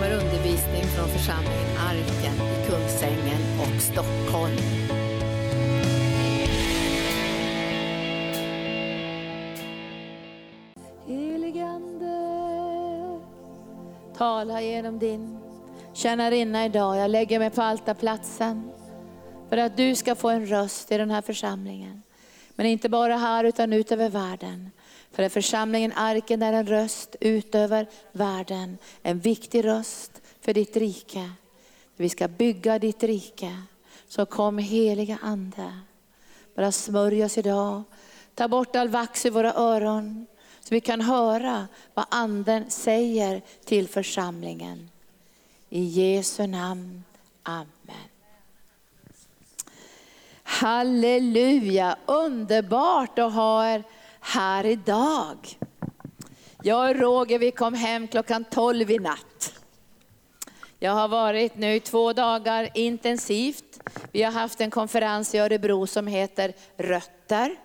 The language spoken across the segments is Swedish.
kommer undervisning från församlingen Arken i Kungsängen och Stockholm. Heligande, tala genom din tjänarinna idag. Jag lägger mig på altarplatsen för att du ska få en röst i den här församlingen. Men inte bara här utan ut över världen. För att församlingen Arken är en röst ut över världen. En viktig röst för ditt rike. Vi ska bygga ditt rike. Så kom heliga Ande. Bara smörj oss idag. Ta bort all vax i våra öron. Så vi kan höra vad anden säger till församlingen. I Jesu namn. Amen. Halleluja, underbart att ha er här idag. Jag och Roger vi kom hem klockan 12 i natt. Jag har varit nu två dagar intensivt. Vi har haft en konferens i Örebro som heter Rötter.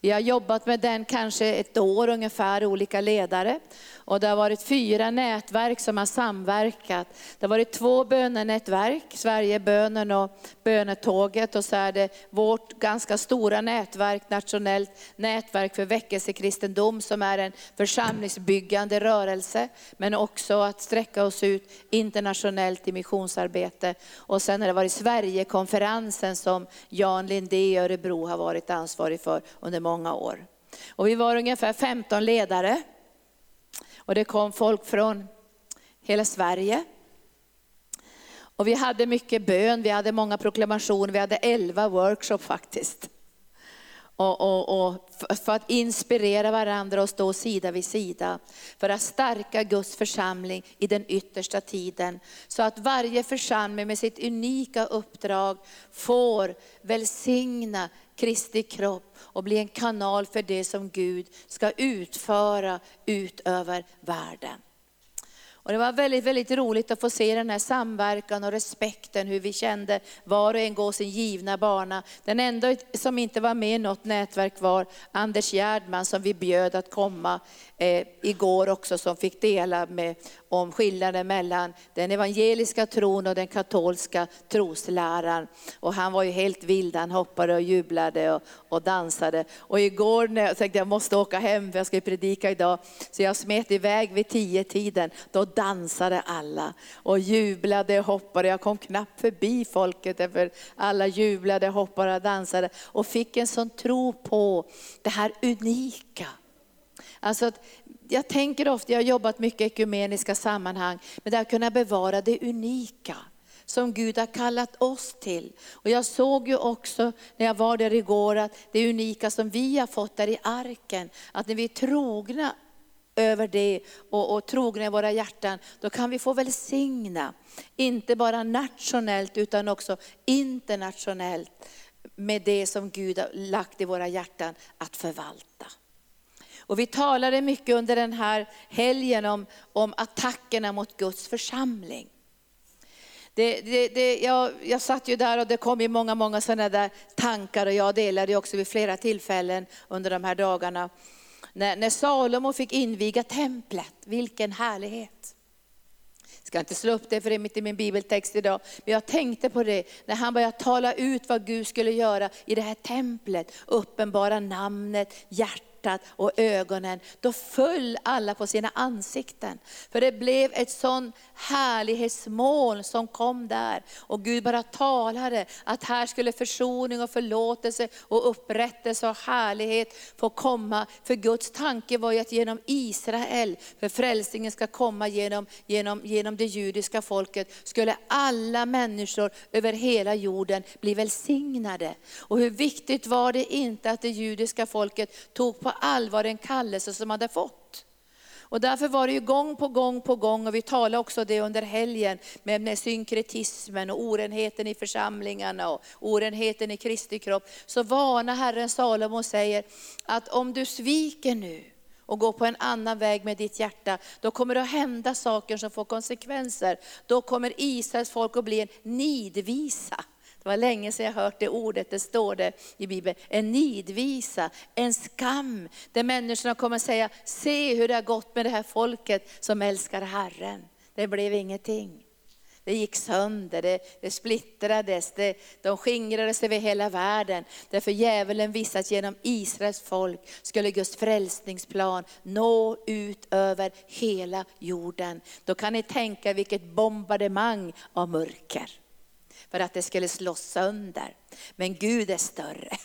Vi har jobbat med den kanske ett år ungefär, olika ledare. Och det har varit fyra nätverk som har samverkat. Det har varit två bönenätverk, Sverigebönen och Bönetåget. Och så är det vårt ganska stora nätverk, nationellt nätverk för väckelsekristendom som är en församlingsbyggande rörelse. Men också att sträcka oss ut internationellt i missionsarbete. Och sen har det varit Sverigekonferensen som Jan Lindé i Örebro har varit ansvarig för under många år. Och vi var ungefär 15 ledare och det kom folk från hela Sverige. Och vi hade mycket bön, vi hade många proklamationer, vi hade elva workshop faktiskt. Och, och, och, för att inspirera varandra och stå sida vid sida. För att stärka Guds församling i den yttersta tiden. Så att varje församling med sitt unika uppdrag får välsigna Kristi kropp och bli en kanal för det som Gud ska utföra ut över världen. Och det var väldigt, väldigt roligt att få se den här samverkan och respekten, hur vi kände var och en gå sin givna bana. Den enda som inte var med i något nätverk var Anders Gärdman som vi bjöd att komma eh, igår också, som fick dela med, om skillnaden mellan den evangeliska tron och den katolska trosläran. Och han var ju helt vild, han hoppade och jublade och, och dansade. Och igår när jag tänkte jag måste åka hem för jag ska predika idag, så jag smet iväg vid tio tiden. Då dansade alla och jublade och hoppade. Jag kom knappt förbi folket, för alla jublade, hoppade och dansade. Och fick en sån tro på det här unika. Alltså jag tänker ofta, jag har jobbat mycket i ekumeniska sammanhang, men det att kunna bevara det unika som Gud har kallat oss till. Och jag såg ju också när jag var där igår att det unika som vi har fått där i arken, att när vi är trogna över det och, och trogna i våra hjärtan, då kan vi få välsigna, inte bara nationellt utan också internationellt med det som Gud har lagt i våra hjärtan att förvalta. Och vi talade mycket under den här helgen om, om attackerna mot Guds församling. Det, det, det, jag, jag satt ju där och det kom ju många, många sådana där tankar och jag delade också vid flera tillfällen under de här dagarna. När, när Salomo fick inviga templet, vilken härlighet. Jag ska inte slå upp det för det är mitt i min bibeltext idag. Men jag tänkte på det när han började tala ut vad Gud skulle göra i det här templet. Uppenbara namnet, hjärtat hjärtat och ögonen, då föll alla på sina ansikten. För det blev ett sån härlighetsmoln som kom där. Och Gud bara talade att här skulle försoning och förlåtelse och upprättelse och härlighet få komma. För Guds tanke var ju att genom Israel, för frälsningen ska komma genom, genom, genom det judiska folket, skulle alla människor över hela jorden bli välsignade. Och hur viktigt var det inte att det judiska folket tog på allvar en kallelse som hade fått. Och därför var det ju gång på gång på gång, och vi talade också det under helgen, med, med synkretismen och orenheten i församlingarna och orenheten i Kristi kropp. Så varnar Herren Salomo och säger att om du sviker nu, och går på en annan väg med ditt hjärta, då kommer det att hända saker som får konsekvenser. Då kommer Israels folk att bli en nidvisa. Det var länge sedan jag hört det ordet, det står det i Bibeln. En nidvisa, en skam. Där människorna kommer säga, se hur det har gått med det här folket som älskar Herren. Det blev ingenting. Det gick sönder, det, det splittrades, det, de skingrades över hela världen. Därför djävulen visste att genom Israels folk skulle Guds frälsningsplan nå ut över hela jorden. Då kan ni tänka vilket bombardemang av mörker. För att det skulle slås sönder. Men Gud är större.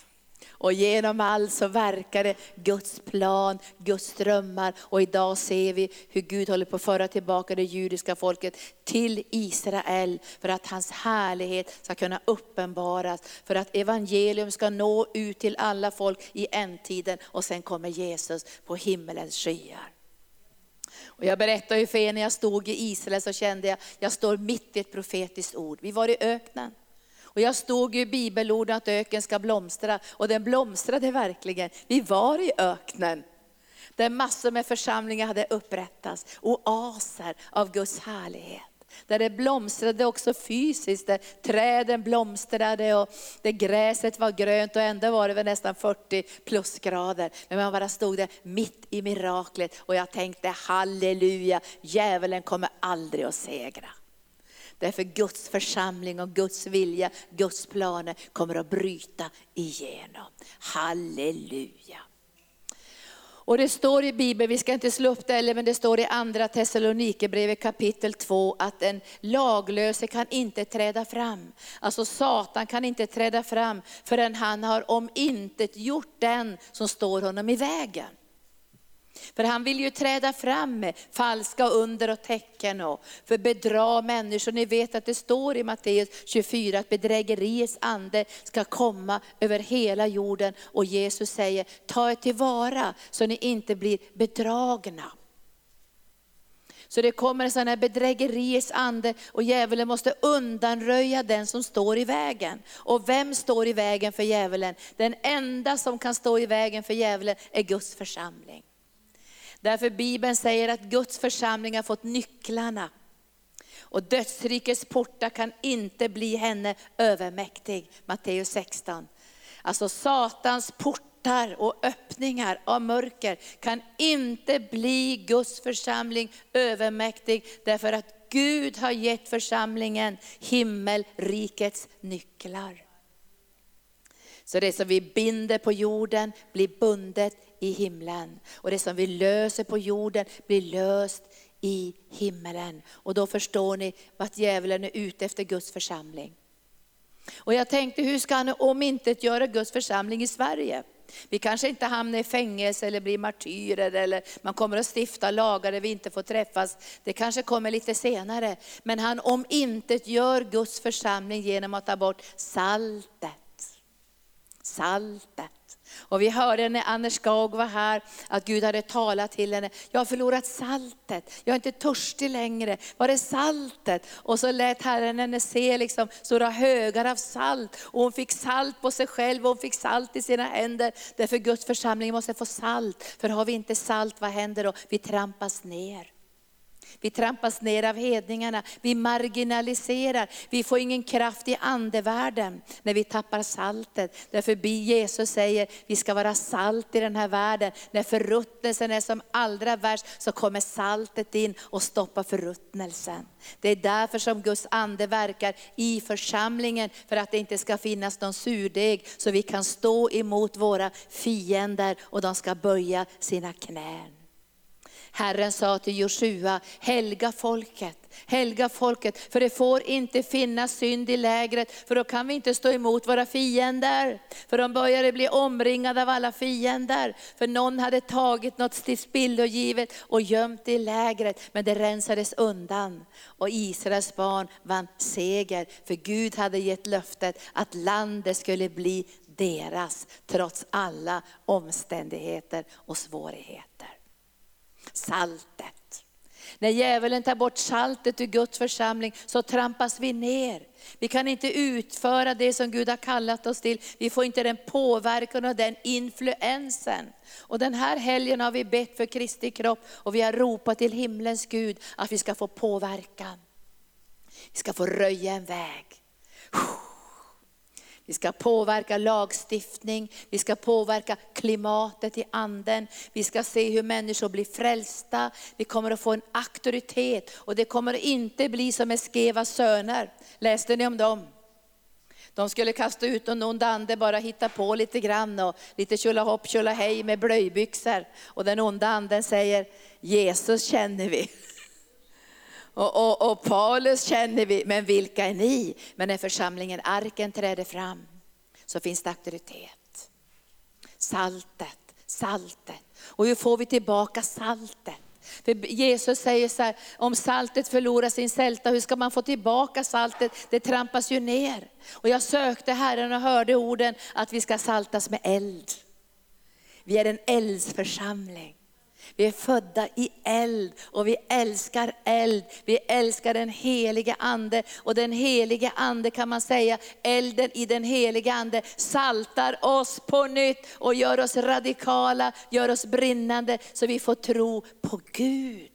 Och genom allt så verkar det Guds plan, Guds drömmar. Och idag ser vi hur Gud håller på att föra tillbaka det judiska folket till Israel. För att hans härlighet ska kunna uppenbaras. För att evangelium ska nå ut till alla folk i ändtiden. Och sen kommer Jesus på himmelens skyar. Och jag berättade ju för er när jag stod i Israel så kände jag, jag står mitt i ett profetiskt ord. Vi var i öknen. Och jag stod i bibelorden att öken ska blomstra och den blomstrade verkligen. Vi var i öknen. Där massor med församlingar hade upprättats, oaser av Guds härlighet. Där det blomstrade också fysiskt, där träden blomstrade och där gräset var grönt och ändå var det väl nästan 40 plusgrader. Men man bara stod där mitt i miraklet och jag tänkte halleluja, djävulen kommer aldrig att segra. Därför Guds församling och Guds vilja, Guds planer kommer att bryta igenom. Halleluja. Och det står i Bibeln, vi ska inte slå upp det heller, men det står i andra Thessalonikerbrevet kapitel 2 att en laglöse kan inte träda fram. Alltså Satan kan inte träda fram förrän han har om intet gjort den som står honom i vägen. För han vill ju träda fram med falska under och tecken och för bedra människor. Ni vet att det står i Matteus 24 att bedrägeriets ande ska komma över hela jorden. Och Jesus säger, ta er tillvara så ni inte blir bedragna. Så det kommer en sån här bedrägeriets ande och djävulen måste undanröja den som står i vägen. Och vem står i vägen för djävulen? Den enda som kan stå i vägen för djävulen är Guds församling. Därför Bibeln säger att Guds församling har fått nycklarna. Och dödsrikets portar kan inte bli henne övermäktig. Matteus 16. Alltså Satans portar och öppningar av mörker kan inte bli Guds församling övermäktig. Därför att Gud har gett församlingen himmelrikets nycklar. Så det som vi binder på jorden blir bundet i himlen. Och det som vi löser på jorden blir löst i himmelen. Och då förstår ni att djävulen är ute efter Guds församling. Och jag tänkte, hur ska han om inte göra Guds församling i Sverige? Vi kanske inte hamnar i fängelse eller blir martyrer eller man kommer att stifta lagar där vi inte får träffas. Det kanske kommer lite senare. Men han om inte gör Guds församling genom att ta bort saltet. Saltet. Och vi hörde när Anders Skog var här att Gud hade talat till henne. Jag har förlorat saltet, jag är inte törstig längre. Var är saltet? Och så lät Herren henne se liksom stora högar av salt. Och hon fick salt på sig själv och hon fick salt i sina händer. Därför Guds församling måste få salt. För har vi inte salt, vad händer då? Vi trampas ner. Vi trampas ner av hedningarna, vi marginaliserar, vi får ingen kraft i andevärlden när vi tappar saltet. Därför Jesus säger, vi ska vara salt i den här världen. När förruttnelsen är som allra värst så kommer saltet in och stoppar förruttnelsen. Det är därför som Guds ande verkar i församlingen, för att det inte ska finnas någon surdeg, så vi kan stå emot våra fiender och de ska böja sina knän. Herren sa till Josua, helga folket, helga folket, för det får inte finnas synd i lägret, för då kan vi inte stå emot våra fiender. För de började bli omringade av alla fiender, för någon hade tagit något till tillspillogivet och gömt det i lägret, men det rensades undan. Och Israels barn vann seger, för Gud hade gett löftet att landet skulle bli deras, trots alla omständigheter och svårigheter saltet. När djävulen tar bort saltet ur Guds församling så trampas vi ner. Vi kan inte utföra det som Gud har kallat oss till. Vi får inte den påverkan och den influensen. Och den här helgen har vi bett för Kristi kropp och vi har ropat till himlens Gud att vi ska få påverkan. Vi ska få röja en väg. Vi ska påverka lagstiftning, vi ska påverka klimatet i anden. Vi ska se hur människor blir frälsta. Vi kommer att få en auktoritet och det kommer inte bli som Eskevas söner. Läste ni om dem? De skulle kasta ut någon ond ande, bara hitta på lite grann och lite tjolahopp tjolahej med blöjbyxor. Och den onda anden säger, Jesus känner vi. Och, och, och, Paulus känner vi, men vilka är ni? Men när församlingen Arken träder fram så finns det auktoritet. Saltet, saltet. Och hur får vi tillbaka saltet? För Jesus säger så här, om saltet förlorar sin sälta, hur ska man få tillbaka saltet? Det trampas ju ner. Och jag sökte Herren och hörde orden att vi ska saltas med eld. Vi är en eldsförsamling. Vi är födda i eld och vi älskar eld. Vi älskar den helige ande och den helige ande kan man säga, elden i den helige ande saltar oss på nytt och gör oss radikala, gör oss brinnande så vi får tro på Gud.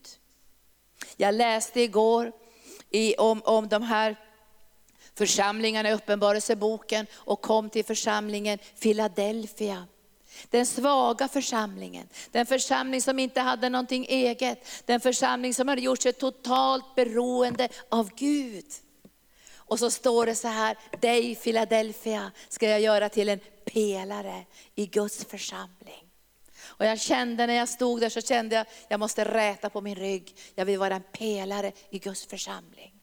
Jag läste igår i, om, om de här församlingarna i Uppenbarelseboken och kom till församlingen Philadelphia. Den svaga församlingen, den församling som inte hade någonting eget, den församling som hade gjort sig totalt beroende av Gud. Och så står det så här, dig Philadelphia ska jag göra till en pelare i Guds församling. Och jag kände när jag stod där så kände jag, jag måste räta på min rygg. Jag vill vara en pelare i Guds församling.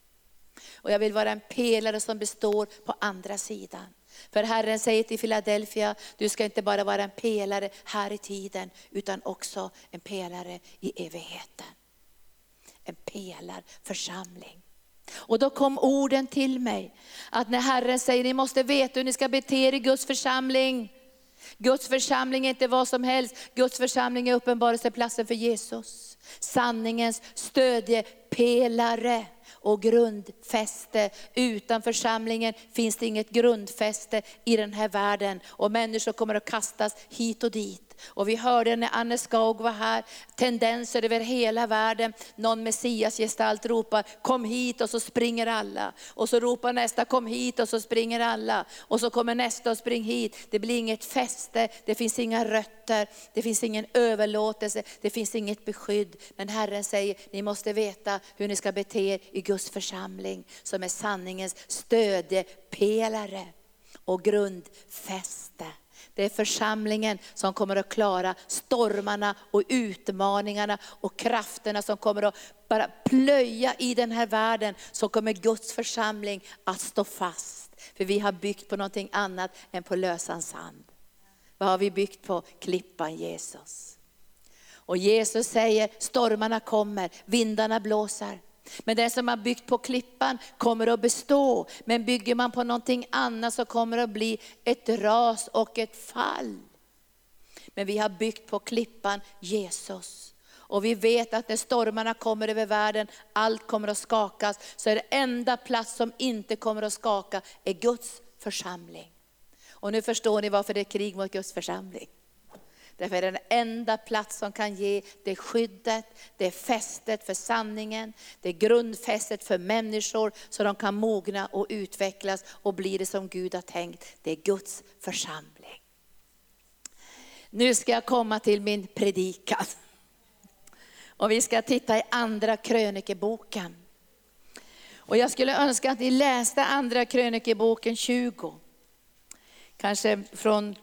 Och jag vill vara en pelare som består på andra sidan. För Herren säger till Philadelphia, du ska inte bara vara en pelare här i tiden, utan också en pelare i evigheten. En pelarförsamling. Och då kom orden till mig, att när Herren säger, ni måste veta hur ni ska bete er i Guds församling. Guds församling är inte vad som helst, Guds församling är uppenbarelseplatsen för Jesus. Sanningens stödjepelare och grundfäste. Utan församlingen finns det inget grundfäste i den här världen. Och människor kommer att kastas hit och dit. Och vi hörde när Anne Skaug var här, tendenser över hela världen. Någon messiasgestalt ropar, kom hit och så springer alla. Och så ropar nästa, kom hit och så springer alla. Och så kommer nästa och spring hit. Det blir inget fäste, det finns inga rötter, det finns ingen överlåtelse, det finns inget beskydd. Men Herren säger, ni måste veta hur ni ska bete er i Guds församling, som är sanningens stödjepelare och grundfäste. Det är församlingen som kommer att klara stormarna och utmaningarna och krafterna som kommer att bara plöja i den här världen. Så kommer Guds församling att stå fast. För vi har byggt på någonting annat än på lösan sand. Vad har vi byggt på? Klippan Jesus. Och Jesus säger, stormarna kommer, vindarna blåser. Men det som man byggt på klippan kommer att bestå. Men bygger man på någonting annat så kommer det att bli ett ras och ett fall. Men vi har byggt på klippan Jesus. Och vi vet att när stormarna kommer över världen, allt kommer att skakas. Så är det enda plats som inte kommer att skaka är Guds församling. Och nu förstår ni varför det är krig mot Guds församling. Därför är det den enda plats som kan ge det skyddet, det fästet för sanningen, det grundfästet för människor så de kan mogna och utvecklas och bli det som Gud har tänkt. Det är Guds församling. Nu ska jag komma till min predikan. Och vi ska titta i andra krönikeboken. Och jag skulle önska att ni läste andra krönikeboken 20. Kanske från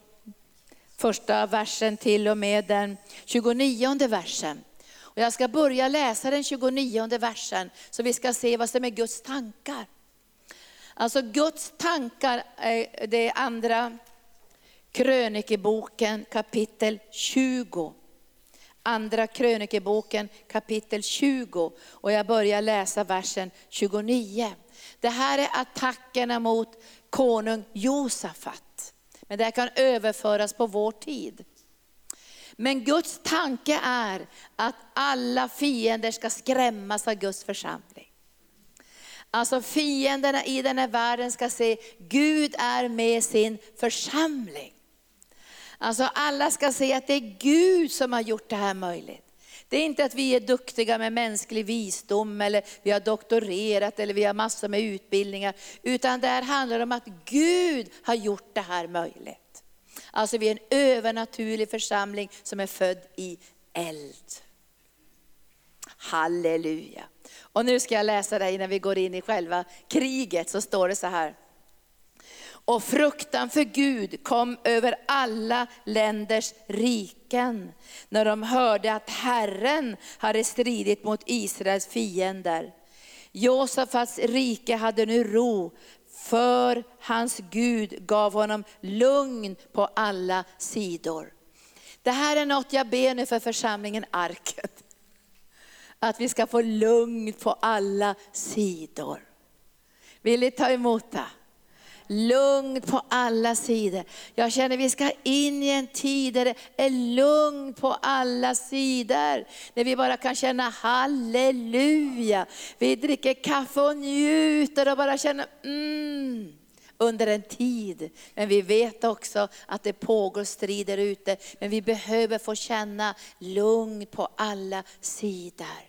första versen till och med den 29 versen. Och jag ska börja läsa den 29 versen så vi ska se vad som är Guds tankar. Alltså Guds tankar, det är andra krönikeboken kapitel 20. Andra krönikeboken kapitel 20 och jag börjar läsa versen 29. Det här är attackerna mot konung Josafat. Men det kan överföras på vår tid. Men Guds tanke är att alla fiender ska skrämmas av Guds församling. Alltså fienderna i den här världen ska se, Gud är med sin församling. Alltså alla ska se att det är Gud som har gjort det här möjligt. Det är inte att vi är duktiga med mänsklig visdom, eller vi har doktorerat, eller vi har massor med utbildningar. Utan det här handlar om att Gud har gjort det här möjligt. Alltså vi är en övernaturlig församling som är född i eld. Halleluja. Och nu ska jag läsa det innan vi går in i själva kriget, så står det så här. Och fruktan för Gud kom över alla länders riken, när de hörde att Herren hade stridit mot Israels fiender. Josafats rike hade nu ro, för hans Gud gav honom lugn på alla sidor. Det här är något jag ber nu för församlingen Arket. Att vi ska få lugn på alla sidor. Vill ni ta emot det? Lugn på alla sidor. Jag känner att vi ska in i en tid där det är lugn på alla sidor. När vi bara kan känna halleluja. Vi dricker kaffe och njuter och bara känner mm under en tid. Men vi vet också att det pågår strider ute. Men vi behöver få känna lugn på alla sidor.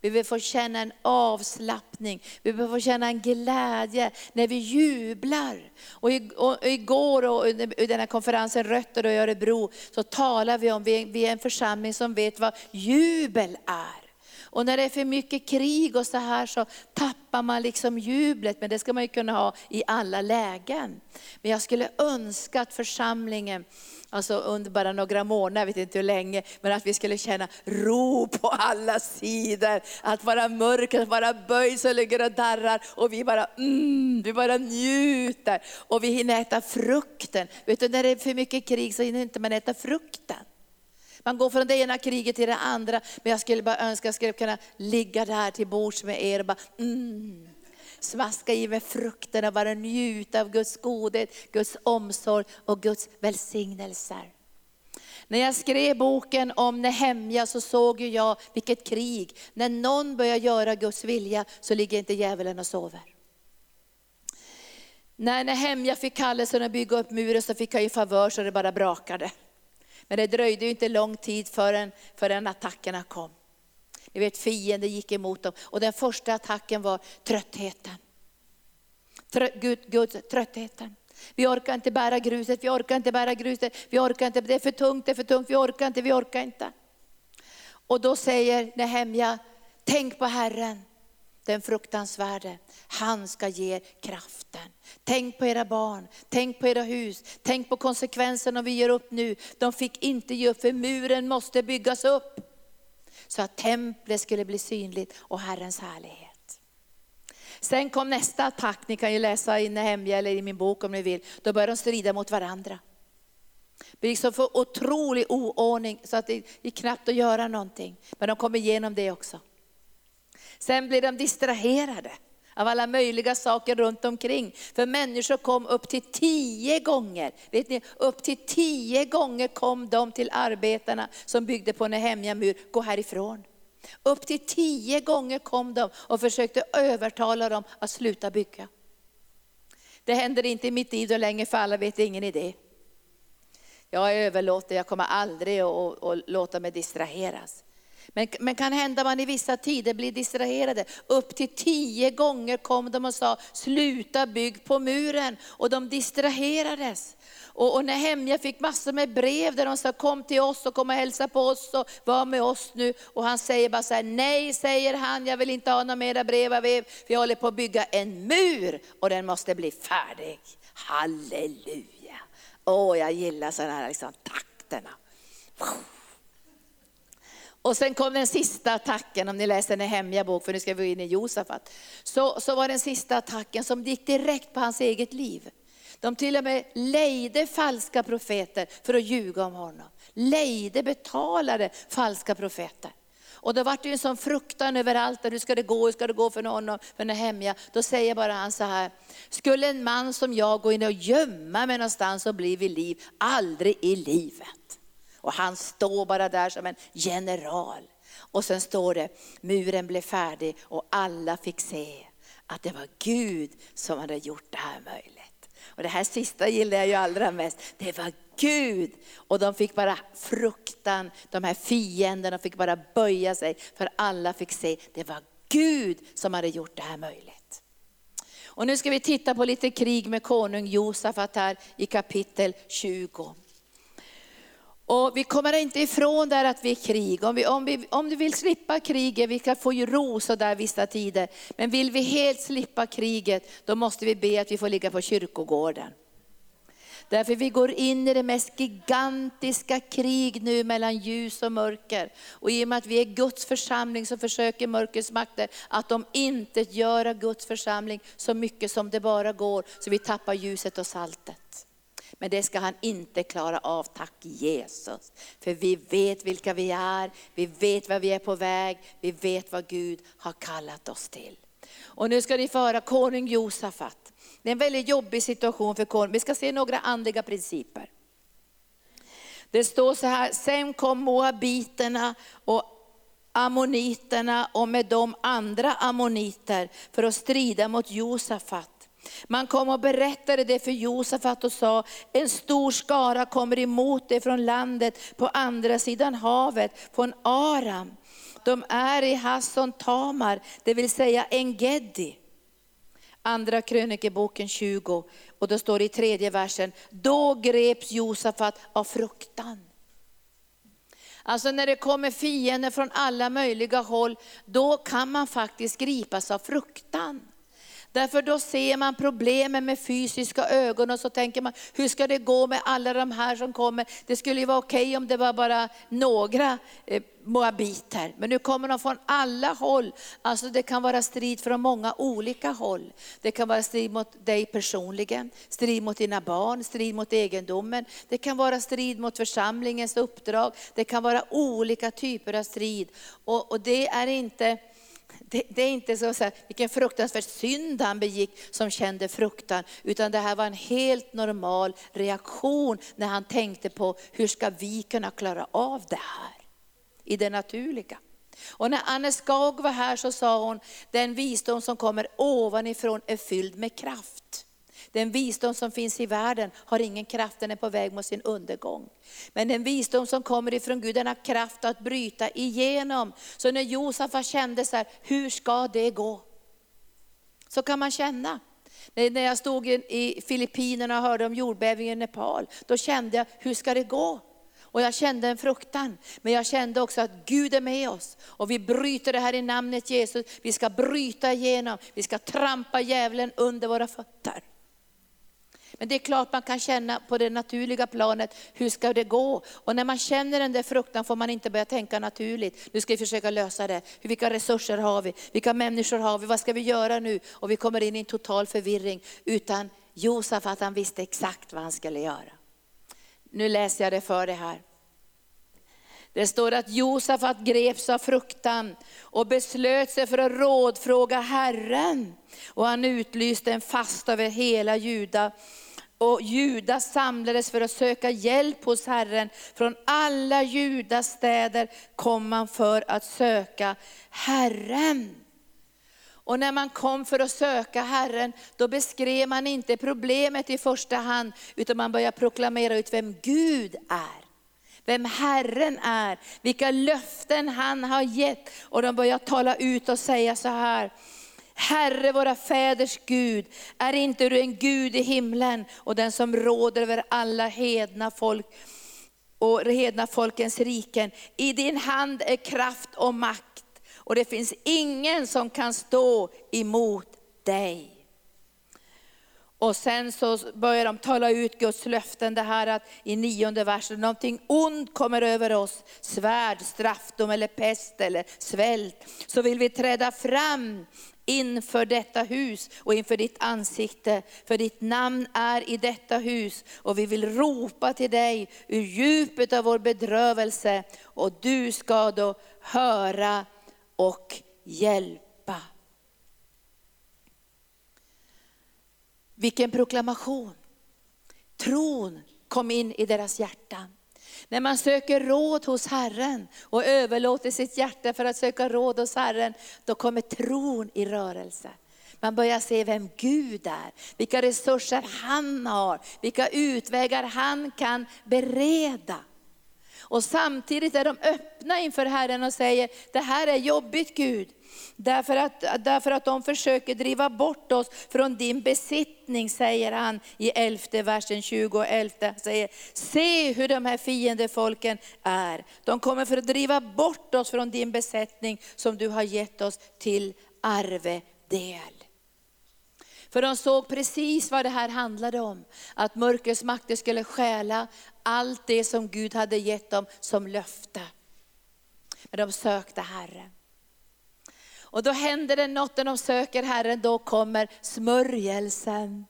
Vi behöver få känna en avslappning, vi behöver få känna en glädje när vi jublar. Och, igår och i den här konferensen Rötter och Örebro så talar vi om, vi är en församling som vet vad jubel är. Och när det är för mycket krig och så här så tappar man liksom jublet, men det ska man ju kunna ha i alla lägen. Men jag skulle önska att församlingen alltså under bara några månader, jag vet inte hur länge, men att vi skulle känna ro på alla sidor. Att vara mörk, att vara böjd så ligger och darrar och vi bara, mm, vi bara njuter. Och vi hinner äta frukten. Vet du, när det är för mycket krig så hinner inte man äta frukten. Man går från det ena kriget till det andra, men jag skulle bara önska att jag skulle kunna ligga där till bords med er och bara, mm smaska i mig frukterna, bara njuta av Guds godhet, Guds omsorg och Guds välsignelser. När jag skrev boken om Nehemja så såg jag vilket krig. När någon börjar göra Guds vilja så ligger inte djävulen och sover. När Nehemja fick kallelsen att bygga upp muren så fick han ju favör så det bara brakade. Men det dröjde ju inte lång tid förrän, förrän attackerna kom. Ni vet fienden gick emot dem. Och den första attacken var tröttheten. Trö, Gud, Guds tröttheten. Vi orkar inte bära gruset, vi orkar inte bära gruset, vi orkar inte, det är för tungt, det är för tungt, vi orkar inte, vi orkar inte. Och då säger Nehemja, tänk på Herren, den fruktansvärde. Han ska ge er kraften. Tänk på era barn, tänk på era hus, tänk på konsekvenserna om vi ger upp nu. De fick inte ge upp för muren måste byggas upp så att templet skulle bli synligt och Herrens härlighet. Sen kom nästa attack, ni kan ju läsa i Nehemja eller i min bok om ni vill. Då började de strida mot varandra. Det blev liksom för otrolig oordning så att det gick knappt att göra någonting. Men de kom igenom det också. Sen blev de distraherade av alla möjliga saker runt omkring. För människor kom upp till tio gånger, vet ni, upp till tio gånger kom de till arbetarna som byggde på Nehemja mur, gå härifrån. Upp till tio gånger kom de och försökte övertala dem att sluta bygga. Det händer inte i mitt liv då länge för alla vet ingen idé. Jag överlåter, jag kommer aldrig att, att låta mig distraheras. Men, men kan hända man i vissa tider blir distraherade. Upp till tio gånger kom de och sa, sluta bygg på muren. Och de distraherades. Och, och Nehemja fick massor med brev där de sa, kom till oss och kom och hälsa på oss och var med oss nu. Och han säger bara så här, nej säger han, jag vill inte ha några mera brev av er, vi håller på att bygga en mur och den måste bli färdig. Halleluja! Åh, oh, jag gillar sådana här liksom, takterna. Och sen kom den sista attacken, om ni läser Nehemja bok, för nu ska vi gå in i Josafat. Så, så var den sista attacken som gick direkt på hans eget liv. De till och med lejde falska profeter för att ljuga om honom. Lejde, betalade falska profeter. Och då var det en sån fruktan överallt, hur ska det gå, hur ska det gå för honom, för Nehemja. Då säger bara han så här, skulle en man som jag gå in och gömma mig någonstans och bli vid liv, aldrig i livet. Och han står bara där som en general. Och sen står det, muren blev färdig och alla fick se att det var Gud som hade gjort det här möjligt. Och det här sista gillar jag ju allra mest. Det var Gud. Och de fick bara fruktan, de här fienderna fick bara böja sig. För alla fick se, det var Gud som hade gjort det här möjligt. Och nu ska vi titta på lite krig med konung Josafat här i kapitel 20. Och vi kommer inte ifrån där att vi är krig. Om, vi, om, vi, om du vill slippa kriget, vi kan få ju ro så där vissa tider. Men vill vi helt slippa kriget, då måste vi be att vi får ligga på kyrkogården. Därför vi går in i det mest gigantiska krig nu mellan ljus och mörker. Och i och med att vi är Guds församling så försöker mörkrets makter att de inte göra Guds församling så mycket som det bara går, så vi tappar ljuset och saltet. Men det ska han inte klara av, tack Jesus. För vi vet vilka vi är, vi vet vad vi är på väg, vi vet vad Gud har kallat oss till. Och nu ska ni få höra konung Josafat. Det är en väldigt jobbig situation för konungen. Vi ska se några andliga principer. Det står så här, sen kom moabiterna och ammoniterna och med dem andra ammoniter för att strida mot Josafat. Man kom och berättade det för Josafat och sa, en stor skara kommer emot dig från landet på andra sidan havet, från Aram. De är i Hasson Tamar, det vill säga Engedi. Andra krönikeboken 20, och då står det i tredje versen, då greps Josafat av fruktan. Alltså när det kommer fiender från alla möjliga håll, då kan man faktiskt gripas av fruktan. Därför då ser man problemen med fysiska ögon och så tänker man, hur ska det gå med alla de här som kommer? Det skulle ju vara okej om det var bara några eh, moabiter. Men nu kommer de från alla håll. Alltså det kan vara strid från många olika håll. Det kan vara strid mot dig personligen, strid mot dina barn, strid mot egendomen. Det kan vara strid mot församlingens uppdrag. Det kan vara olika typer av strid. Och, och det är inte det, det, är inte så, så här, vilken fruktansvärd synd han begick som kände fruktan, utan det här var en helt normal reaktion när han tänkte på hur ska vi kunna klara av det här i det naturliga. Och när Anne Skag var här så sa hon, den visdom som kommer ovanifrån är fylld med kraft. Den visdom som finns i världen har ingen kraft, den är på väg mot sin undergång. Men den visdom som kommer ifrån Gud, den har kraft att bryta igenom. Så när Josafat kände så här, hur ska det gå? Så kan man känna. När jag stod i Filippinerna och hörde om jordbävningen i Nepal, då kände jag, hur ska det gå? Och jag kände en fruktan, men jag kände också att Gud är med oss. Och vi bryter det här i namnet Jesus, vi ska bryta igenom, vi ska trampa djävulen under våra fötter. Men det är klart man kan känna på det naturliga planet, hur ska det gå? Och när man känner den där fruktan får man inte börja tänka naturligt. Nu ska vi försöka lösa det. Vilka resurser har vi? Vilka människor har vi? Vad ska vi göra nu? Och vi kommer in i en total förvirring. Utan Josef att han visste exakt vad han skulle göra. Nu läser jag det för dig här. Det står att Josafat greps av fruktan och beslöt sig för att rådfråga Herren. Och han utlyste en fast över hela Juda och Judas samlades för att söka hjälp hos Herren. Från alla Judas städer kom man för att söka Herren. Och när man kom för att söka Herren, då beskrev man inte problemet i första hand, utan man började proklamera ut vem Gud är. Vem Herren är, vilka löften han har gett. Och de började tala ut och säga så här, Herre våra fäders Gud, är inte du en Gud i himlen och den som råder över alla hedna folk och hedna folkens riken. I din hand är kraft och makt och det finns ingen som kan stå emot dig. Och sen så börjar de tala ut Guds löften, det här att i nionde versen, någonting ont kommer över oss, svärd, straffdom eller pest eller svält. Så vill vi träda fram inför detta hus och inför ditt ansikte. För ditt namn är i detta hus och vi vill ropa till dig ur djupet av vår bedrövelse och du ska då höra och hjälpa. Vilken proklamation. Tron kom in i deras hjärtan. När man söker råd hos Herren och överlåter sitt hjärta för att söka råd hos Herren, då kommer tron i rörelse. Man börjar se vem Gud är, vilka resurser han har, vilka utvägar han kan bereda. Och samtidigt är de öppna inför Herren och säger, det här är jobbigt Gud. Därför att, därför att de försöker driva bort oss från din besittning, säger han i elfte versen 20 och 11. Säger, se hur de här fiendefolken är. De kommer för att driva bort oss från din besättning som du har gett oss till arvedel. För de såg precis vad det här handlade om. Att mörkrets makter skulle stjäla allt det som Gud hade gett dem som löfte. Men de sökte Herren. Och då händer det något när de söker Herren, då kommer smörjelsen.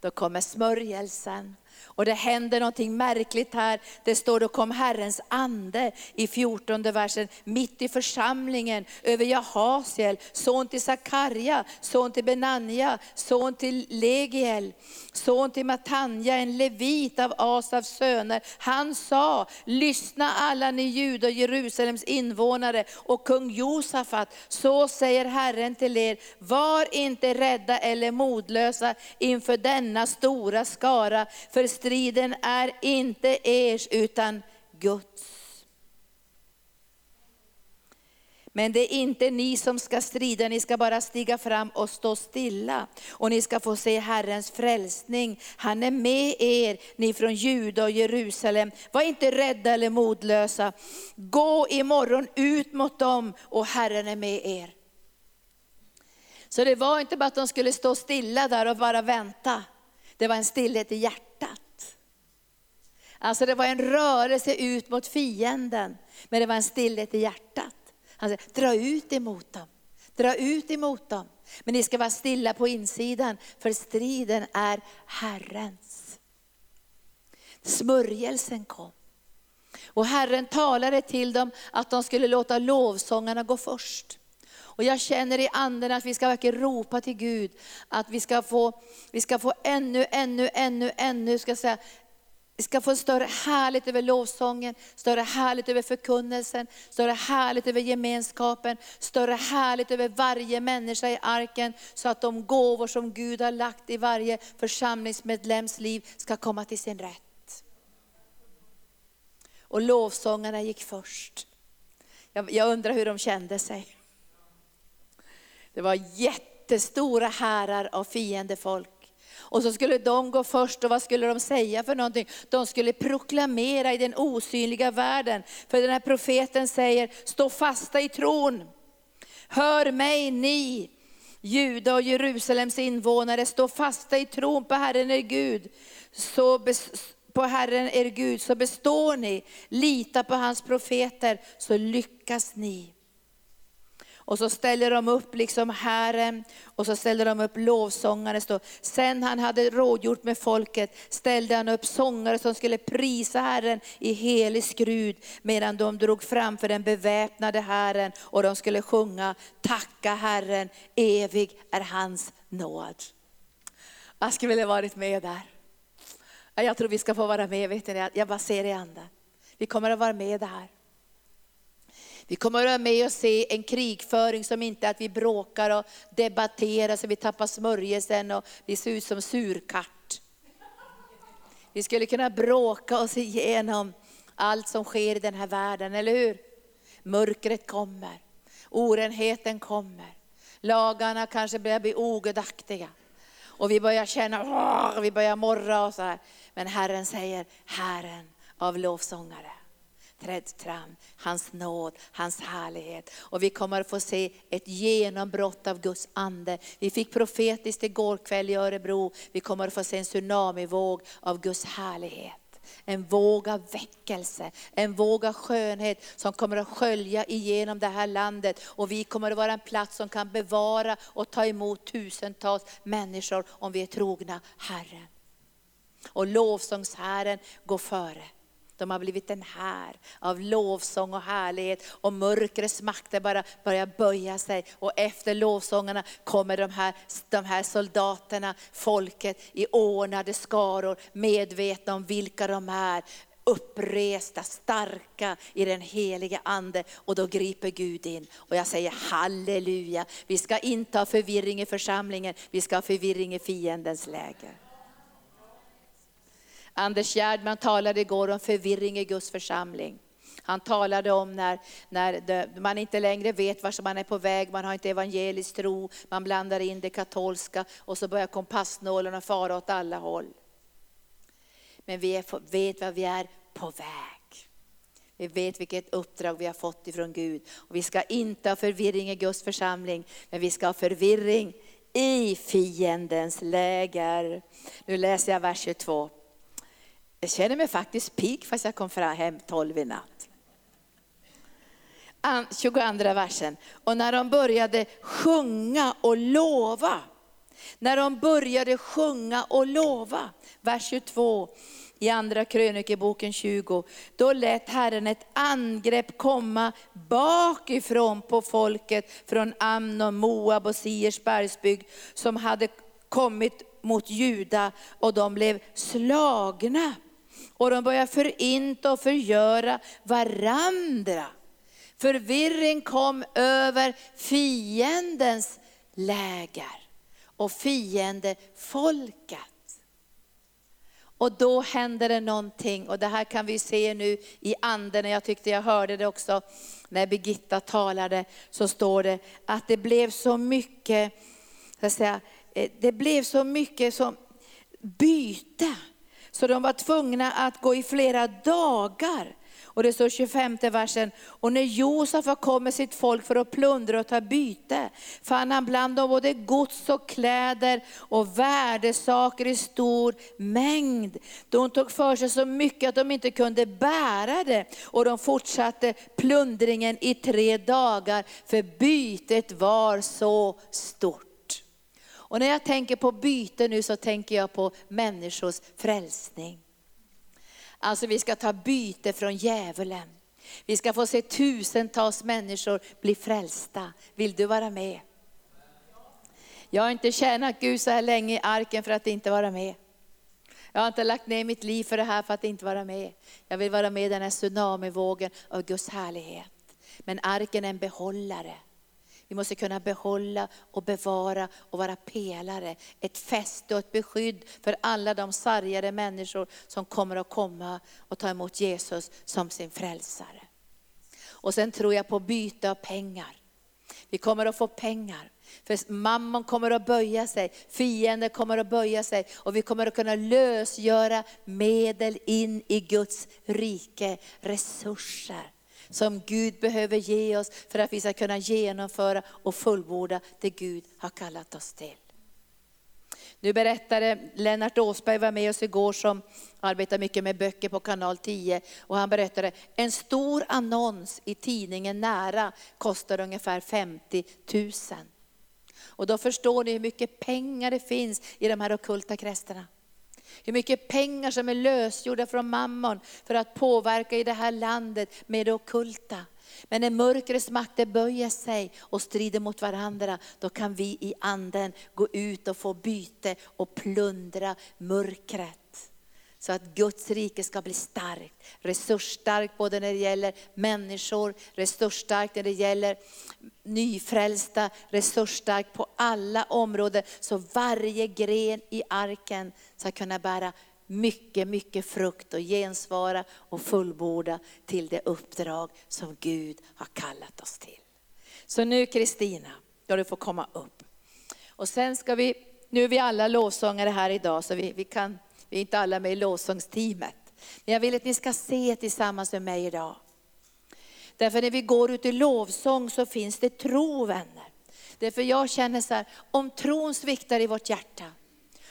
Då kommer smörjelsen. Och det händer någonting märkligt här. Det står då kom Herrens ande i 14 versen, mitt i församlingen över Jahasiel, son till Sakarja, son till Benanja, son till Legiel, son till Matanja, en levit av Asavs söner. Han sa, lyssna alla ni judar, Jerusalems invånare och kung Josafat, så säger Herren till er, var inte rädda eller modlösa inför denna stora skara, för striden är inte ers utan Guds. Men det är inte ni som ska strida, ni ska bara stiga fram och stå stilla. Och ni ska få se Herrens frälsning. Han är med er, ni från Juda och Jerusalem. Var inte rädda eller modlösa. Gå imorgon ut mot dem och Herren är med er. Så det var inte bara att de skulle stå stilla där och bara vänta. Det var en stillhet i hjärtat. Alltså det var en rörelse ut mot fienden, men det var en stillhet i hjärtat. Han säger, dra ut emot dem, dra ut emot dem. Men ni ska vara stilla på insidan, för striden är Herrens. Smörjelsen kom. Och Herren talade till dem att de skulle låta lovsångarna gå först. Och jag känner i anden att vi ska verkligen ropa till Gud, att vi ska få, vi ska få ännu, ännu, ännu, ännu, ska säga, vi ska få större härligt över lovsången, större härligt över förkunnelsen, större härligt över gemenskapen, större härligt över varje människa i arken, så att de gåvor som Gud har lagt i varje församlingsmedlems liv ska komma till sin rätt. Och lovsångarna gick först. Jag, jag undrar hur de kände sig. Det var jättestora härar av fiendefolk. Och så skulle de gå först och vad skulle de säga för någonting? De skulle proklamera i den osynliga världen. För den här profeten säger, stå fasta i tron. Hör mig ni, Juda och Jerusalems invånare, stå fasta i tron på Herren er Gud. Så på Herren er Gud så består ni, lita på hans profeter så lyckas ni. Och så ställer de upp liksom Herren och så ställer de upp lovsångare. Står. Sen han hade rådgjort med folket ställde han upp sångare som skulle prisa Herren i helig skrud medan de drog framför den beväpnade Herren och de skulle sjunga Tacka Herren, evig är hans nåd. Jag skulle vilja varit med där. Jag tror vi ska få vara med, vet ni, jag bara ser i anden. Vi kommer att vara med där. Vi kommer att vara med och se en krigföring som inte är att vi bråkar och debatterar så vi tappar smörjelsen och vi ser ut som surkatt. Vi skulle kunna bråka oss igenom allt som sker i den här världen, eller hur? Mörkret kommer, orenheten kommer, lagarna kanske börjar bli ogudaktiga. Och vi börjar känna, vi börjar morra och så här. Men Herren säger, Herren av lovsångare trädd fram, hans nåd, hans härlighet. Och vi kommer att få se ett genombrott av Guds ande. Vi fick profetiskt igår kväll i Örebro, vi kommer att få se en tsunamivåg av Guds härlighet. En våg av väckelse, en våg av skönhet som kommer att skölja igenom det här landet. Och vi kommer att vara en plats som kan bevara och ta emot tusentals människor om vi är trogna Herren. Och lovsångsherren går före. De har blivit en här av lovsång och härlighet och mörkrets makter bara börjar böja sig. Och efter lovsångarna kommer de här, de här soldaterna, folket i ordnade skaror, medvetna om vilka de är uppresta, starka i den helige ande och då griper Gud in. Och jag säger halleluja, vi ska inte ha förvirring i församlingen, vi ska ha förvirring i fiendens läger. Anders Gerdman talade igår om förvirring i Guds församling. Han talade om när, när man inte längre vet vart man är på väg, man har inte evangelisk tro, man blandar in det katolska och så börjar kompassnålarna fara åt alla håll. Men vi är, vet vad vi är på väg. Vi vet vilket uppdrag vi har fått ifrån Gud. Och vi ska inte ha förvirring i Guds församling, men vi ska ha förvirring i fiendens läger. Nu läser jag vers 22. Jag känner mig faktiskt pigg fast jag kom fram hem 12 i natt. 22 versen. Och när de började sjunga och lova, när de började sjunga och lova, vers 22 i andra krönikeboken 20, då lät Herren ett angrepp komma bakifrån på folket från Amnon, Moab och Siers bergsbygd som hade kommit mot Juda och de blev slagna. Och de började förinta och förgöra varandra. Förvirring kom över fiendens läger och fiendefolket. Och då händer det någonting och det här kan vi se nu i anden, jag tyckte jag hörde det också när Birgitta talade, så står det att det blev så mycket, så säga, eh, det blev så mycket som byte. Så de var tvungna att gå i flera dagar och det står 25 versen, och när Josef har kommit med sitt folk för att plundra och ta byte, fann han bland dem både gods och kläder och värdesaker i stor mängd. De tog för sig så mycket att de inte kunde bära det. Och de fortsatte plundringen i tre dagar, för bytet var så stort. Och när jag tänker på byte nu så tänker jag på människors frälsning. Alltså vi ska ta byte från djävulen. Vi ska få se tusentals människor bli frälsta. Vill du vara med? Jag har inte tjänat Gud så här länge i arken för att inte vara med. Jag har inte lagt ner mitt liv för det här för att inte vara med. Jag vill vara med i den här tsunamivågen av Guds härlighet. Men arken är en behållare. Vi måste kunna behålla och bevara och vara pelare, ett fäste och ett beskydd för alla de sargade människor som kommer att komma och ta emot Jesus som sin frälsare. Och sen tror jag på byte av pengar. Vi kommer att få pengar. För mammon kommer att böja sig, fienden kommer att böja sig och vi kommer att kunna lösgöra medel in i Guds rike, resurser som Gud behöver ge oss för att vi ska kunna genomföra och fullborda det Gud har kallat oss till. Nu berättade Lennart Åsberg var med oss igår som arbetar mycket med böcker på kanal 10 och han berättade en stor annons i tidningen Nära kostar ungefär 50 000. Och då förstår ni hur mycket pengar det finns i de här okulta kräftorna. Hur mycket pengar som är lösgjorda från mammon för att påverka i det här landet med det okulta. Men när mörkrets makter böjer sig och strider mot varandra, då kan vi i anden gå ut och få byte och plundra mörkret. Så att Guds rike ska bli starkt, resursstarkt både när det gäller människor, resursstarkt när det gäller nyfrälsta, resursstarkt på alla områden. Så varje gren i arken ska kunna bära mycket, mycket frukt och gensvara och fullborda till det uppdrag som Gud har kallat oss till. Så nu Kristina, då du får komma upp. Och sen ska vi, nu är vi alla lovsångare här idag så vi, vi kan vi är inte alla med i lovsångsteamet. Men jag vill att ni ska se tillsammans med mig idag. Därför när vi går ut i lovsång så finns det tro vänner. Därför jag känner så här, om tron sviktar i vårt hjärta,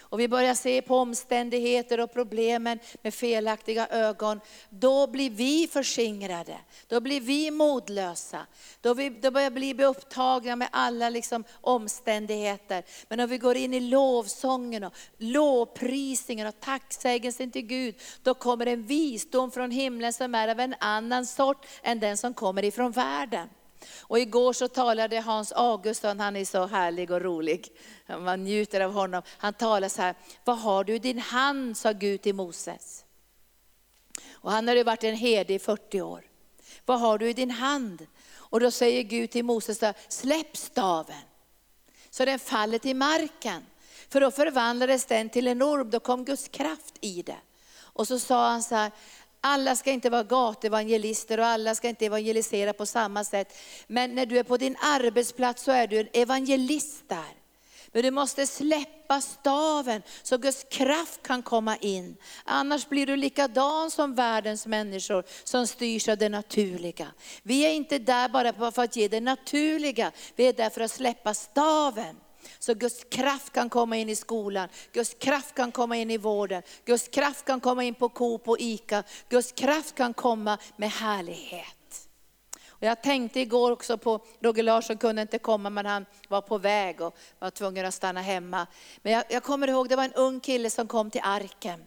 och vi börjar se på omständigheter och problemen med felaktiga ögon, då blir vi förskingrade. Då blir vi modlösa. Då, vi, då börjar vi bli upptagna med alla liksom omständigheter. Men om vi går in i lovsången och lovprisningen och tacksägelsen till Gud, då kommer en visdom från himlen som är av en annan sort än den som kommer ifrån världen. Och igår så talade Hans Augustsson, han är så härlig och rolig. Man njuter av honom. Han talade så här, vad har du i din hand, sa Gud till Moses. Och han hade varit en herde i 40 år. Vad har du i din hand? Och då säger Gud till Moses, släpp staven. Så den faller till marken. För då förvandlades den till en orm, då kom Guds kraft i det. Och så sa han så här, alla ska inte vara gatevangelister och alla ska inte evangelisera på samma sätt. Men när du är på din arbetsplats så är du en evangelist där. Men du måste släppa staven så Guds kraft kan komma in. Annars blir du likadan som världens människor som styrs av det naturliga. Vi är inte där bara för att ge det naturliga, vi är där för att släppa staven. Så Guds kraft kan komma in i skolan, Guds kraft kan komma in i vården, Guds kraft kan komma in på Coop och ICA, Guds kraft kan komma med härlighet. Och jag tänkte igår också på, Roger Larsson kunde inte komma men han var på väg och var tvungen att stanna hemma. Men jag, jag kommer ihåg, det var en ung kille som kom till arken.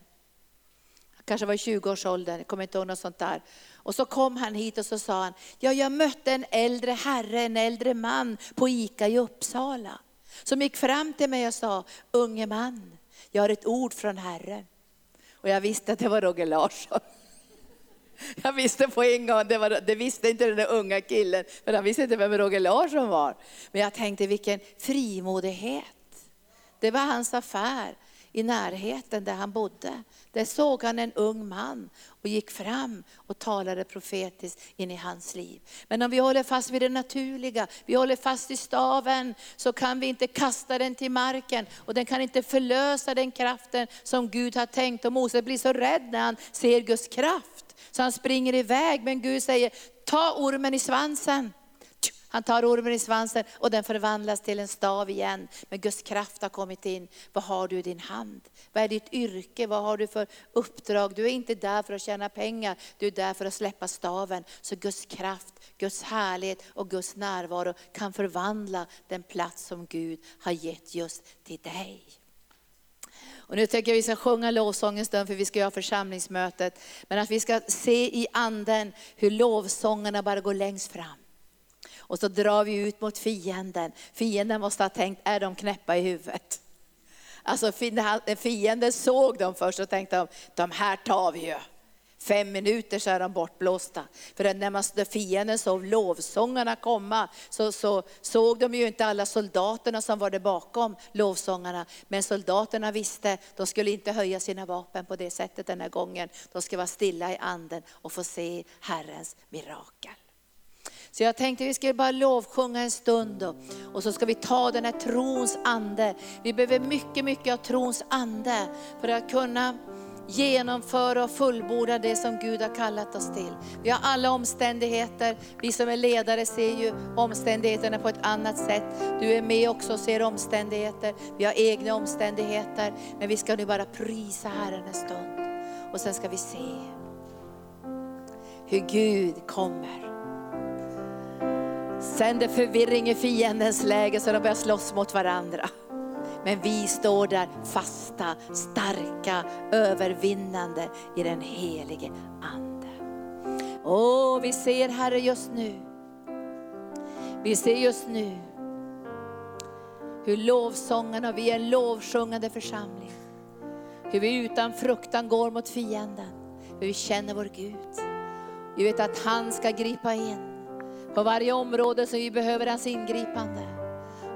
Han kanske var i 20-årsåldern, jag kommer inte ihåg något sånt där. Och så kom han hit och så sa han, ja jag mötte en äldre herre, en äldre man på ICA i Uppsala. Som gick fram till mig och sa, unge man, jag har ett ord från Herren. Och jag visste att det var Roger Larsson. Jag visste på en gång, det, var, det visste inte den där unga killen, för han visste inte vem Roger Larsson var. Men jag tänkte vilken frimodighet. Det var hans affär i närheten där han bodde. Där såg han en ung man och gick fram och talade profetiskt in i hans liv. Men om vi håller fast vid det naturliga, vi håller fast i staven, så kan vi inte kasta den till marken och den kan inte förlösa den kraften som Gud har tänkt. Och Mose blir så rädd när han ser Guds kraft. Så han springer iväg, men Gud säger, ta ormen i svansen. Han tar ormen i svansen och den förvandlas till en stav igen. Men Guds kraft har kommit in. Vad har du i din hand? Vad är ditt yrke? Vad har du för uppdrag? Du är inte där för att tjäna pengar, du är där för att släppa staven. Så Guds kraft, Guds härlighet och Guds närvaro kan förvandla den plats som Gud har gett just till dig. Och nu tänker jag vi ska sjunga lovsång en stund för vi ska göra församlingsmötet. Men att vi ska se i anden hur lovsångerna bara går längst fram. Och så drar vi ut mot fienden. Fienden måste ha tänkt, är de knäppa i huvudet? Alltså fienden såg dem först och tänkte, de här tar vi ju. Fem minuter så är de bortblåsta. För när, man, när fienden såg lovsångarna komma så, så såg de ju inte alla soldaterna som var där bakom lovsångarna. Men soldaterna visste, de skulle inte höja sina vapen på det sättet den här gången. De skulle vara stilla i anden och få se Herrens mirakel. Så jag tänkte vi ska bara lovsjunga en stund och, och så ska vi ta den här trons ande. Vi behöver mycket, mycket av trons ande för att kunna genomföra och fullborda det som Gud har kallat oss till. Vi har alla omständigheter, vi som är ledare ser ju omständigheterna på ett annat sätt. Du är med också och ser omständigheter, vi har egna omständigheter. Men vi ska nu bara prisa Herren en stund. Och sen ska vi se hur Gud kommer. Sänder förvirring i fiendens läge så de börjar slåss mot varandra. Men vi står där fasta, starka, övervinnande i den helige Ande. Åh, vi ser Herre just nu. Vi ser just nu hur lovsången och vi är en lovsjungande församling. Hur vi utan fruktan går mot fienden. Hur vi känner vår Gud. Vi vet att han ska gripa in på varje område som vi behöver hans ingripande.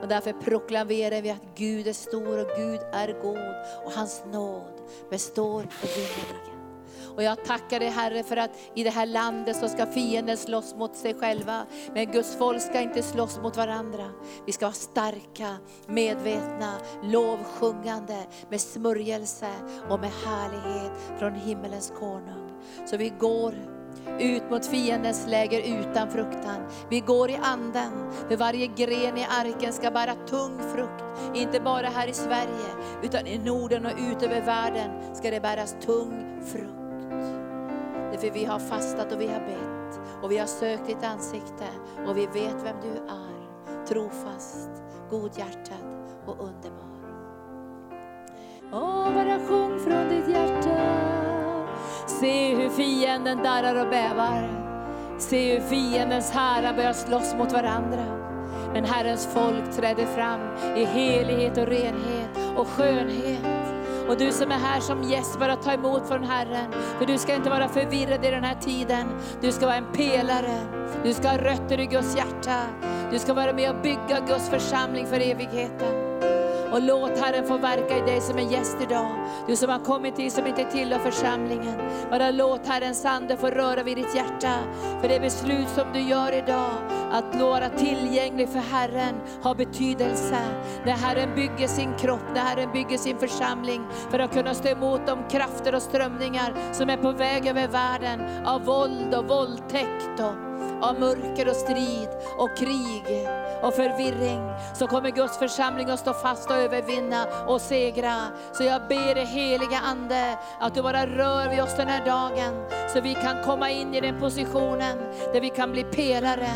Och därför proklamerar vi att Gud är stor och Gud är god och hans nåd består evinnerligen. Och jag tackar dig Herre för att i det här landet så ska fienden slåss mot sig själva. Men Guds folk ska inte slåss mot varandra. Vi ska vara starka, medvetna, lovsjungande med smörjelse och med härlighet från himmelens konung. Så vi går ut mot fiendens läger utan fruktan. Vi går i anden, för varje gren i arken ska bära tung frukt. Inte bara här i Sverige, utan i Norden och ut över världen ska det bäras tung frukt. Därför vi har fastat och vi har bett och vi har sökt ditt ansikte och vi vet vem du är. Trofast, godhjärtad och underbar. Åh, bara sjung från ditt hjärta. Se hur fienden darrar och bävar. Se hur fiendens härar börjar slåss mot varandra. Men Herrens folk träder fram i helighet och renhet och skönhet. Och du som är här som gäst, bara ta emot från Herren. För du ska inte vara förvirrad i den här tiden. Du ska vara en pelare. Du ska ha rötter i Guds hjärta. Du ska vara med och bygga Guds församling för evigheten. Och låt Herren få verka i dig som en gäst idag. Du som har kommit hit som inte tillhör församlingen. Bara låt Herrens ande få röra vid ditt hjärta. För det beslut som du gör idag, att vara tillgänglig för Herren, har betydelse. När Herren bygger sin kropp, när Herren bygger sin församling, för att kunna stå emot de krafter och strömningar som är på väg över världen, av våld och våldtäkt och av mörker och strid och krig och förvirring så kommer Guds församling att stå fast och övervinna och segra. Så jag ber dig heliga Ande att du bara rör vid oss den här dagen så vi kan komma in i den positionen där vi kan bli pelare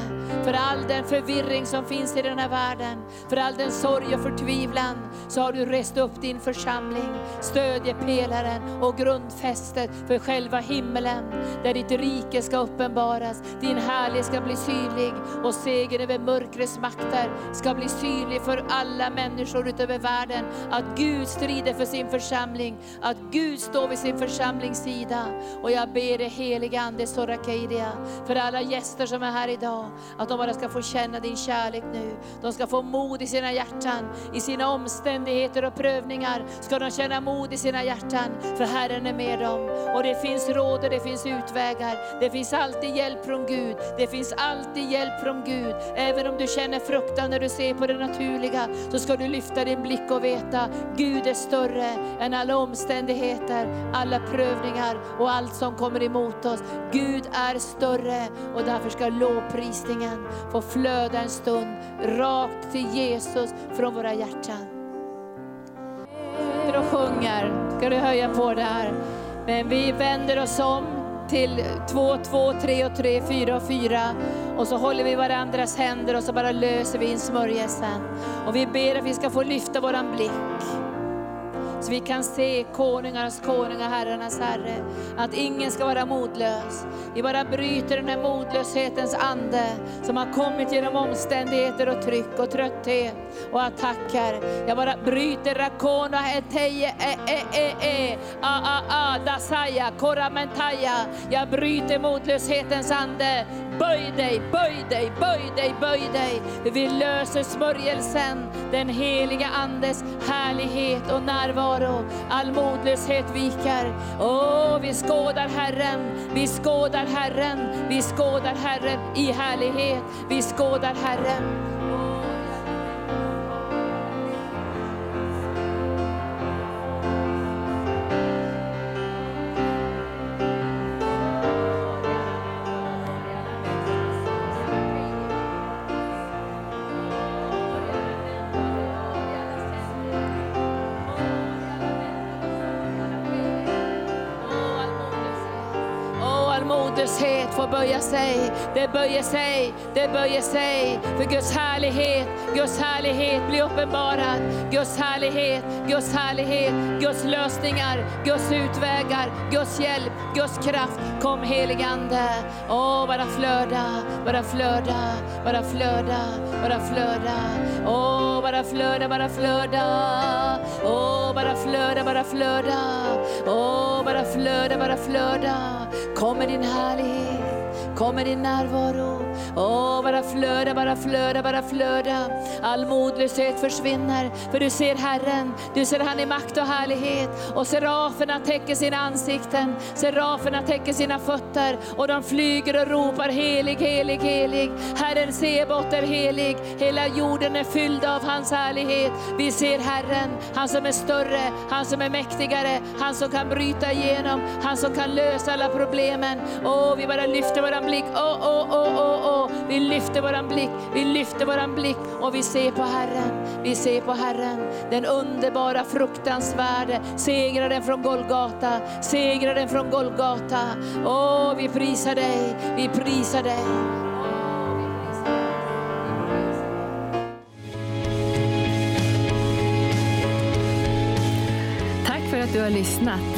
för all den förvirring som finns i den här världen, för all den sorg och förtvivlan så har du rest upp din församling, stödjepelaren och grundfästet för själva himmelen där ditt rike ska uppenbaras, din härlighet ska bli synlig och segern över mörkrets makter ska bli synlig för alla människor utöver världen. Att Gud strider för sin församling, att Gud står vid sin församlings sida. Och jag ber dig heliga Ande Sorakeidia, för alla gäster som är här idag, att de bara ska få känna din kärlek nu. De ska få mod i sina hjärtan, i sina omständigheter och prövningar ska de känna mod i sina hjärtan, för Herren är med dem. Och det finns råd och det finns utvägar. Det finns alltid hjälp från Gud. Det finns alltid hjälp från Gud. Även om du känner fruktan när du ser på det naturliga, så ska du lyfta din blick och veta, Gud är större än alla omständigheter, alla prövningar och allt som kommer emot oss. Gud är större och därför ska lovprisningen få flöda en stund rakt till Jesus från våra hjärtan. Och sjunger, ska du höja på där. Men vi vänder oss om till två, två, tre och tre, fyra och fyra. Och så håller vi varandras händer och så bara löser vi in smörjelsen. Och vi ber att vi ska få lyfta våran blick. Så vi kan se konungarnas konung och herrarnas herre. Att ingen ska vara modlös. Vi bara bryter den här modlöshetens ande som har kommit genom omständigheter och tryck och trötthet och attacker. Jag bara bryter rakona eteje e e e e a a a dasaya koramentaya. Jag bryter modlöshetens ande. Böj dig, böj dig, böj dig, böj dig. Vi löser smörjelsen, den heliga Andes härlighet och närvaro. All modlöshet viker. Åh, vi skådar Herren, vi skådar Herren, vi skådar Herren i härlighet. Vi skådar Herren. Modlöshet böja sig. Det böjer sig, det böjer sig. För Guds härlighet, Guds härlighet blir uppenbarad. Guds härlighet, Guds härlighet, Guds lösningar, Guds utvägar, Guds hjälp, Guds kraft. Kom heligande. Åh, bara flöda, bara flöda, bara flöda, bara flöda. Åh, bara flöda, bara flöda. Åh, bara flöda, bara flöda. Åh, bara flöda, bara flöda. Kom med din härlighet, kom med din närvaro. Åh, bara flöda, bara flöda, bara flöda. All modlöshet försvinner, för du ser Herren, du ser han i makt och härlighet. Och seraferna täcker sina ansikten, seraferna täcker sina fötter och de flyger och ropar helig, helig, helig. Herren Sebot är helig, hela jorden är fylld av hans härlighet. Vi ser Herren, han som är större, han som är mäktigare, han som kan bryta igenom, han som kan lösa alla problemen. Åh, vi bara lyfter våran blick. Oh, oh, oh, oh, oh. Vi lyfter våran blick, vi lyfter våran blick och vi ser på Herren. Vi ser på Herren, den underbara, fruktansvärde segraren från Golgata, segraren från Golgata. Åh, oh, vi prisar dig, vi prisar dig. Tack för att du har lyssnat.